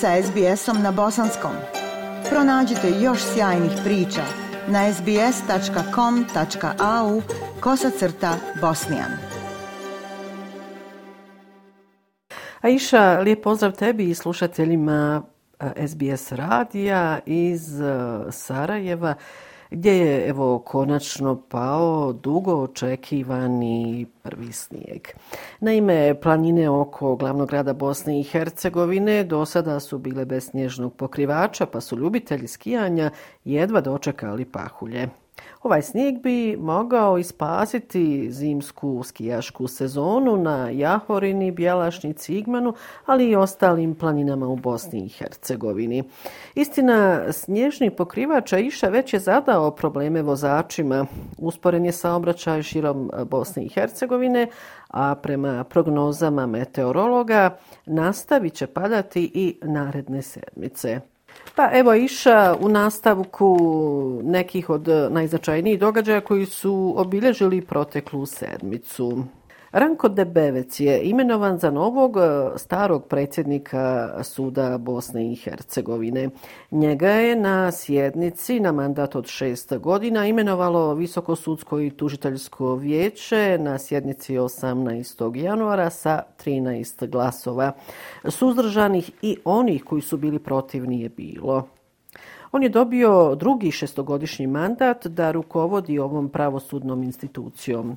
sa SBS-om na bosanskom. Pronađite još sjajnih priča na sbs.com.au kosacrta bosnijan. Aisha, lijep pozdrav tebi i slušateljima eh, SBS radija iz eh, Sarajeva gdje je evo konačno pao dugo očekivani prvi snijeg. Naime, planine oko glavnog grada Bosne i Hercegovine do sada su bile bez snježnog pokrivača, pa su ljubitelji skijanja jedva dočekali pahulje. Ovaj snijeg bi mogao ispasiti zimsku skijašku sezonu na Jahorini, Bjelašnici, Igmanu, ali i ostalim planinama u Bosni i Hercegovini. Istina, snježni pokrivač Iša već je zadao probleme vozačima. Usporen je saobraćaj širom Bosne i Hercegovine, a prema prognozama meteorologa nastavit će padati i naredne sedmice. Pa evo iša u nastavku nekih od eh, najznačajnijih događaja koji su obilježili proteklu sedmicu. Ranko Debevec je imenovan za novog e, starog predsjednika suda Bosne i Hercegovine. Njega je na sjednici na mandat od šest godina imenovalo Visoko sudsko i tužiteljsko vijeće na sjednici 18. januara sa 13 glasova. Suzdržanih i onih koji su bili protiv nije bilo. On je dobio drugi šestogodišnji mandat da rukovodi ovom pravosudnom institucijom.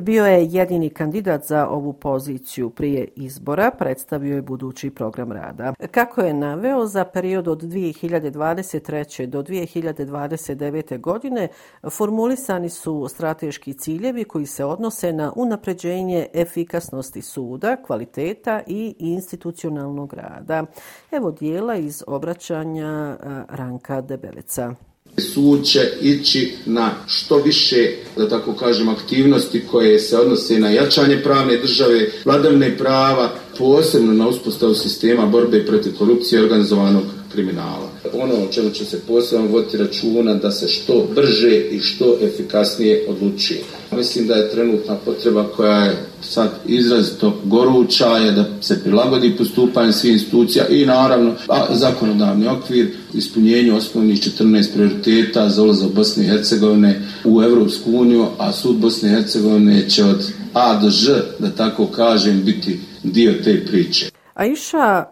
Bio je jedini kandidat za ovu poziciju prije izbora, predstavio je budući program rada. Kako je naveo, za period od 2023. do 2029. godine formulisani su strateški ciljevi koji se odnose na unapređenje efikasnosti suda, kvaliteta i institucionalnog rada. Evo dijela iz obraćanja Ranka Debeleca. Sud će ići na što više, da tako kažem, aktivnosti koje se odnose na jačanje pravne države, vladavne prava, posebno na uspostavu sistema borbe protiv korupcije i organizovanog kriminala. Ono o čemu će se posebno voditi računa da se što brže i što efikasnije odlučuje. Mislim da je trenutna potreba koja je sad izrazito goruća je da se prilagodi postupanje svih institucija i naravno a, zakonodavni okvir ispunjenju osnovnih 14 prioriteta za ulazak Bosne i Hercegovine u Evropsku uniju, a sud Bosne i Hercegovine će od A do Ž, da tako kažem, biti dio te priče. Aisha,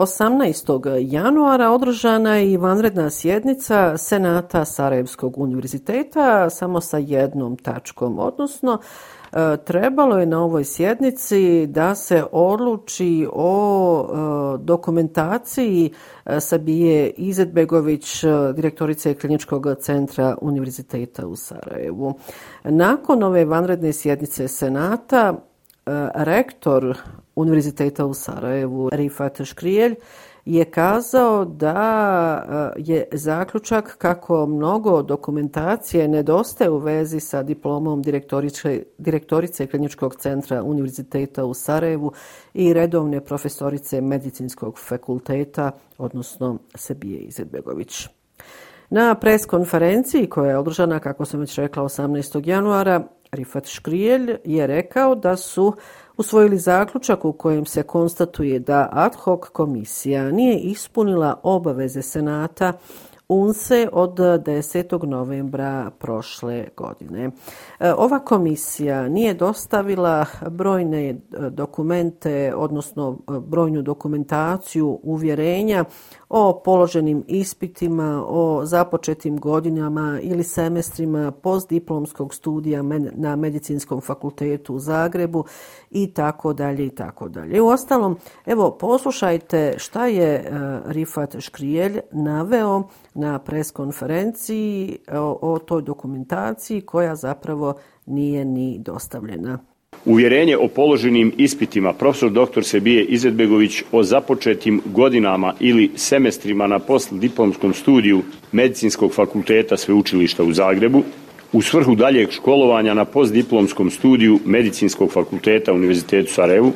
18. januara održana je i vanredna sjednica Senata Sarajevskog univerziteta samo sa jednom tačkom, odnosno e, trebalo je na ovoj sjednici da se odluči o e, dokumentaciji e, Sabije Izetbegović, direktorice kliničkog centra univerziteta u Sarajevu. Nakon ove vanredne sjednice Senata, rektor Univerziteta u Sarajevu, Rifat Škrijelj, je kazao da e, je zaključak kako mnogo dokumentacije nedostaje u vezi sa diplomom direktorice, direktorice kliničkog centra Univerziteta u Sarajevu i redovne profesorice medicinskog fakulteta, odnosno Sebije Izetbegović. Na pres konferenciji koja je održana, kako sam već rekla, 18. januara, Rifat Škrijelj je rekao da su usvojili zaključak u kojem se konstatuje da ad hoc komisija nije ispunila obaveze Senata UNSE od eh, 10. novembra prošle godine. Eh, ova komisija nije dostavila brojne eh, dokumente, odnosno brojnu dokumentaciju uvjerenja o položenim ispitima, o započetim godinama ili semestrima postdiplomskog studija na Medicinskom fakultetu u Zagrebu i tako dalje i tako dalje. U ostalom, evo, poslušajte šta je Rifat Škrijelj naveo na preskonferenciji o, o toj dokumentaciji koja zapravo nije ni dostavljena. Uvjerenje o položenim ispitima profesor dr. Sebije Izetbegović o započetim godinama ili semestrima na postdiplomskom studiju Medicinskog fakulteta Sveučilišta u Zagrebu u svrhu daljeg školovanja na postdiplomskom studiju Medicinskog fakulteta Univerzitetu Sarajevu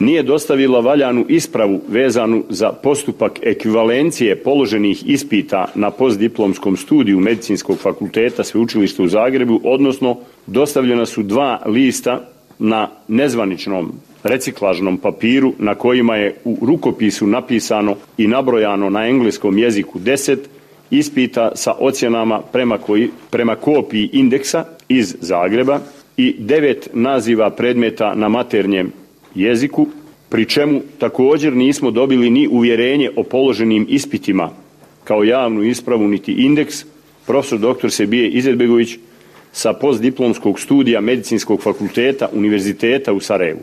nije dostavila valjanu ispravu vezanu za postupak ekvivalencije položenih ispita na postdiplomskom studiju Medicinskog fakulteta Sveučilišta u Zagrebu, odnosno dostavljena su dva lista na nezvaničnom reciklažnom papiru na kojima je u rukopisu napisano i nabrojano na engleskom jeziku 10 ispita sa ocjenama prema, koji, prema kopiji indeksa iz Zagreba i devet naziva predmeta na maternjem jeziku, pri čemu također nismo dobili ni uvjerenje o položenim ispitima kao javnu ispravu niti indeks, profesor dr. Sebije Izetbegović sa postdiplomskog studija Medicinskog fakulteta Univerziteta u Sarajevu.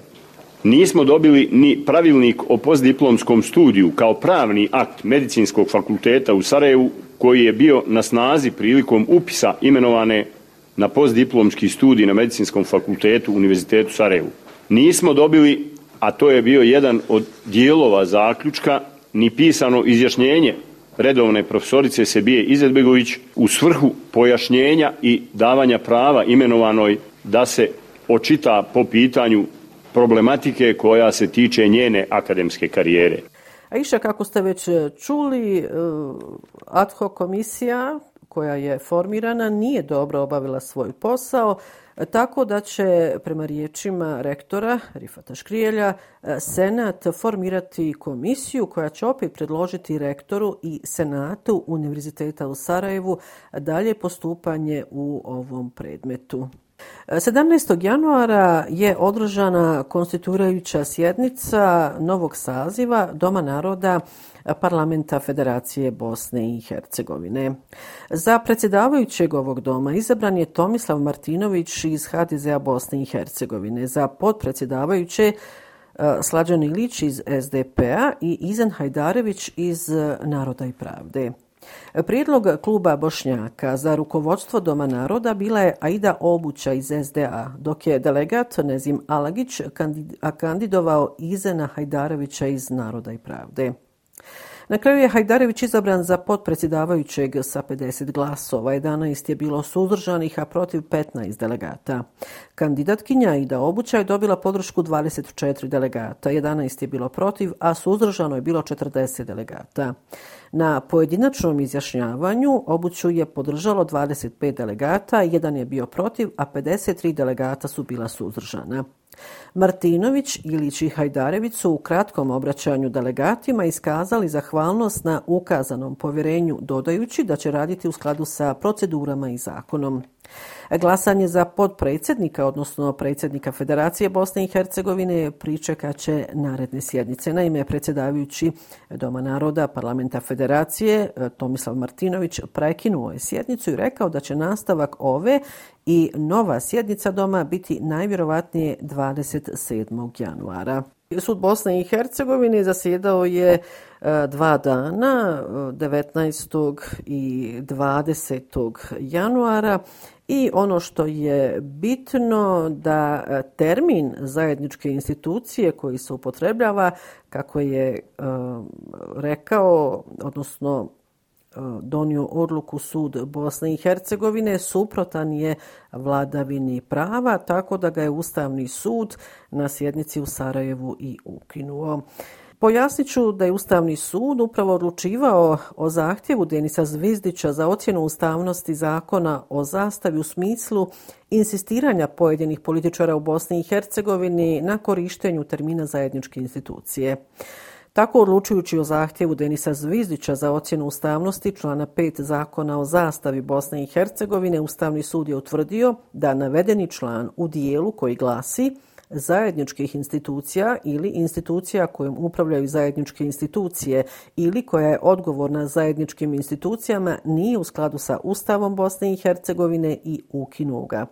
Nismo dobili ni pravilnik o postdiplomskom studiju kao pravni akt Medicinskog fakulteta u Sarajevu koji je bio na snazi prilikom upisa imenovane na postdiplomski studij na Medicinskom fakultetu Univerzitetu Sarajevu. Nismo dobili, a to je bio jedan od dijelova zaključka, ni pisano izjašnjenje redovne profesorice Sebije Izetbegović u svrhu pojašnjenja i davanja prava imenovanoj da se očita po pitanju problematike koja se tiče njene akademske karijere. A iša, kako ste već e, čuli, e, ad hoc komisija koja je formirana nije dobro obavila svoj posao, tako da će prema riječima rektora Rifata Škrijelja e, Senat formirati komisiju koja će opet predložiti rektoru i Senatu Univerziteta u Sarajevu dalje postupanje u ovom predmetu. 17. januara je održana konstituirajuća sjednica novog saziva Doma naroda parlamenta Federacije Bosne i Hercegovine. Za predsjedavajućeg ovog doma izabran je Tomislav Martinović iz HDZ-a Bosne i Hercegovine. Za podpredsjedavajuće e, Slađan Ilić iz SDP-a i Izan Hajdarević iz Naroda i pravde. Prijedlog kluba Bošnjaka za rukovodstvo Doma naroda bila je Aida Obuća iz SDA, dok je delegat Nezim Alagić kandidovao Izena Hajdarevića iz Naroda i pravde. Na kraju je Hajdarević izabran za potpredsjedavajućeg sa 50 glasova. 11 je bilo suzdržanih, a protiv 15 delegata. Kandidatkinja Ida Obuća je dobila podršku 24 delegata. 11 je bilo protiv, a suzdržano je bilo 40 delegata. Na pojedinačnom izjašnjavanju Obuću je podržalo 25 delegata, jedan je bio protiv, a 53 delegata su bila suzdržana. Martinović, Ilić i Hajdarević su u kratkom obraćanju delegatima iskazali zahvalnost na ukazanom povjerenju, dodajući da će raditi u skladu sa procedurama i zakonom. Glasanje za podpredsjednika, odnosno predsjednika Federacije Bosne i Hercegovine, pričekaće naredne sjednice. Naime, predsjedavajući Doma naroda parlamenta Federacije, e, Tomislav Martinović, prekinuo je sjednicu i rekao da će nastavak ove i nova sjednica Doma biti najvjerovatnije 27. januara. Sud Bosne i Hercegovine zasjedao je e, dva dana, 19. i 20. januara I ono što je bitno da e, termin zajedničke institucije koji se upotrebljava, kako je e, rekao, odnosno E, donio odluku sud Bosne i Hercegovine, suprotan je vladavini prava, tako da ga je Ustavni sud na sjednici u Sarajevu i ukinuo. Pojasnit ću da je Ustavni sud upravo odlučivao o zahtjevu Denisa Zvizdića za ocjenu ustavnosti zakona o zastavi u smislu insistiranja pojedinih političara u Bosni i Hercegovini na korištenju termina zajedničke institucije. Tako odlučujući o zahtjevu Denisa Zvizdića za ocjenu ustavnosti člana 5 zakona o zastavi Bosne i Hercegovine, Ustavni sud je utvrdio da navedeni član u dijelu koji glasi zajedničkih institucija ili institucija kojom upravljaju zajedničke institucije ili koja je odgovorna zajedničkim institucijama nije u skladu sa Ustavom Bosne i Hercegovine i ukinuo ga.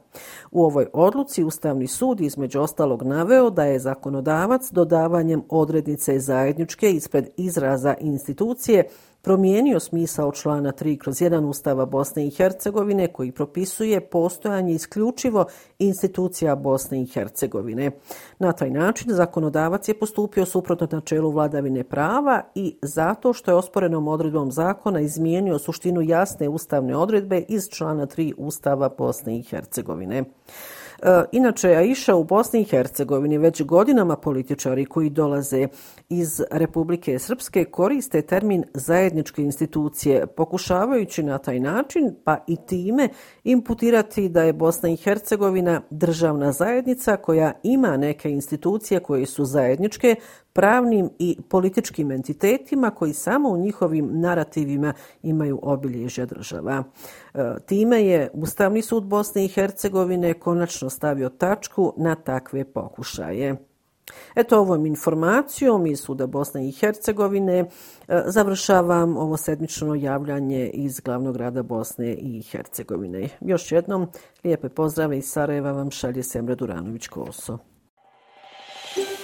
U ovoj odluci Ustavni sud između ostalog naveo da je zakonodavac dodavanjem odrednice zajedničke ispred izraza institucije promijenio smisao člana 3 kroz 1 Ustava Bosne i Hercegovine koji propisuje postojanje isključivo institucija Bosne i Hercegovine. Na taj način zakonodavac je postupio suprotno načelu vladavine prava i zato što je osporenom odredbom zakona izmijenio suštinu jasne ustavne odredbe iz člana 3 Ustava Bosne i Hercegovine. E, inače, Aisha u Bosni i Hercegovini. Već godinama političari koji dolaze iz Republike Srpske koriste termin zajedničke institucije, pokušavajući na taj način, pa i time, imputirati da je Bosna i Hercegovina državna zajednica koja ima neke institucije koje su zajedničke, pravnim i političkim entitetima koji samo u njihovim narativima imaju obilježja država. E, time je Ustavni sud Bosne i Hercegovine konačno stavio tačku na takve pokušaje. Eto ovom informacijom iz Suda Bosne i Hercegovine e, završavam ovo sedmično javljanje iz glavnog grada Bosne i Hercegovine. Još jednom, lijepe pozdrave iz Sarajeva vam šalje Semre Duranović-Koso.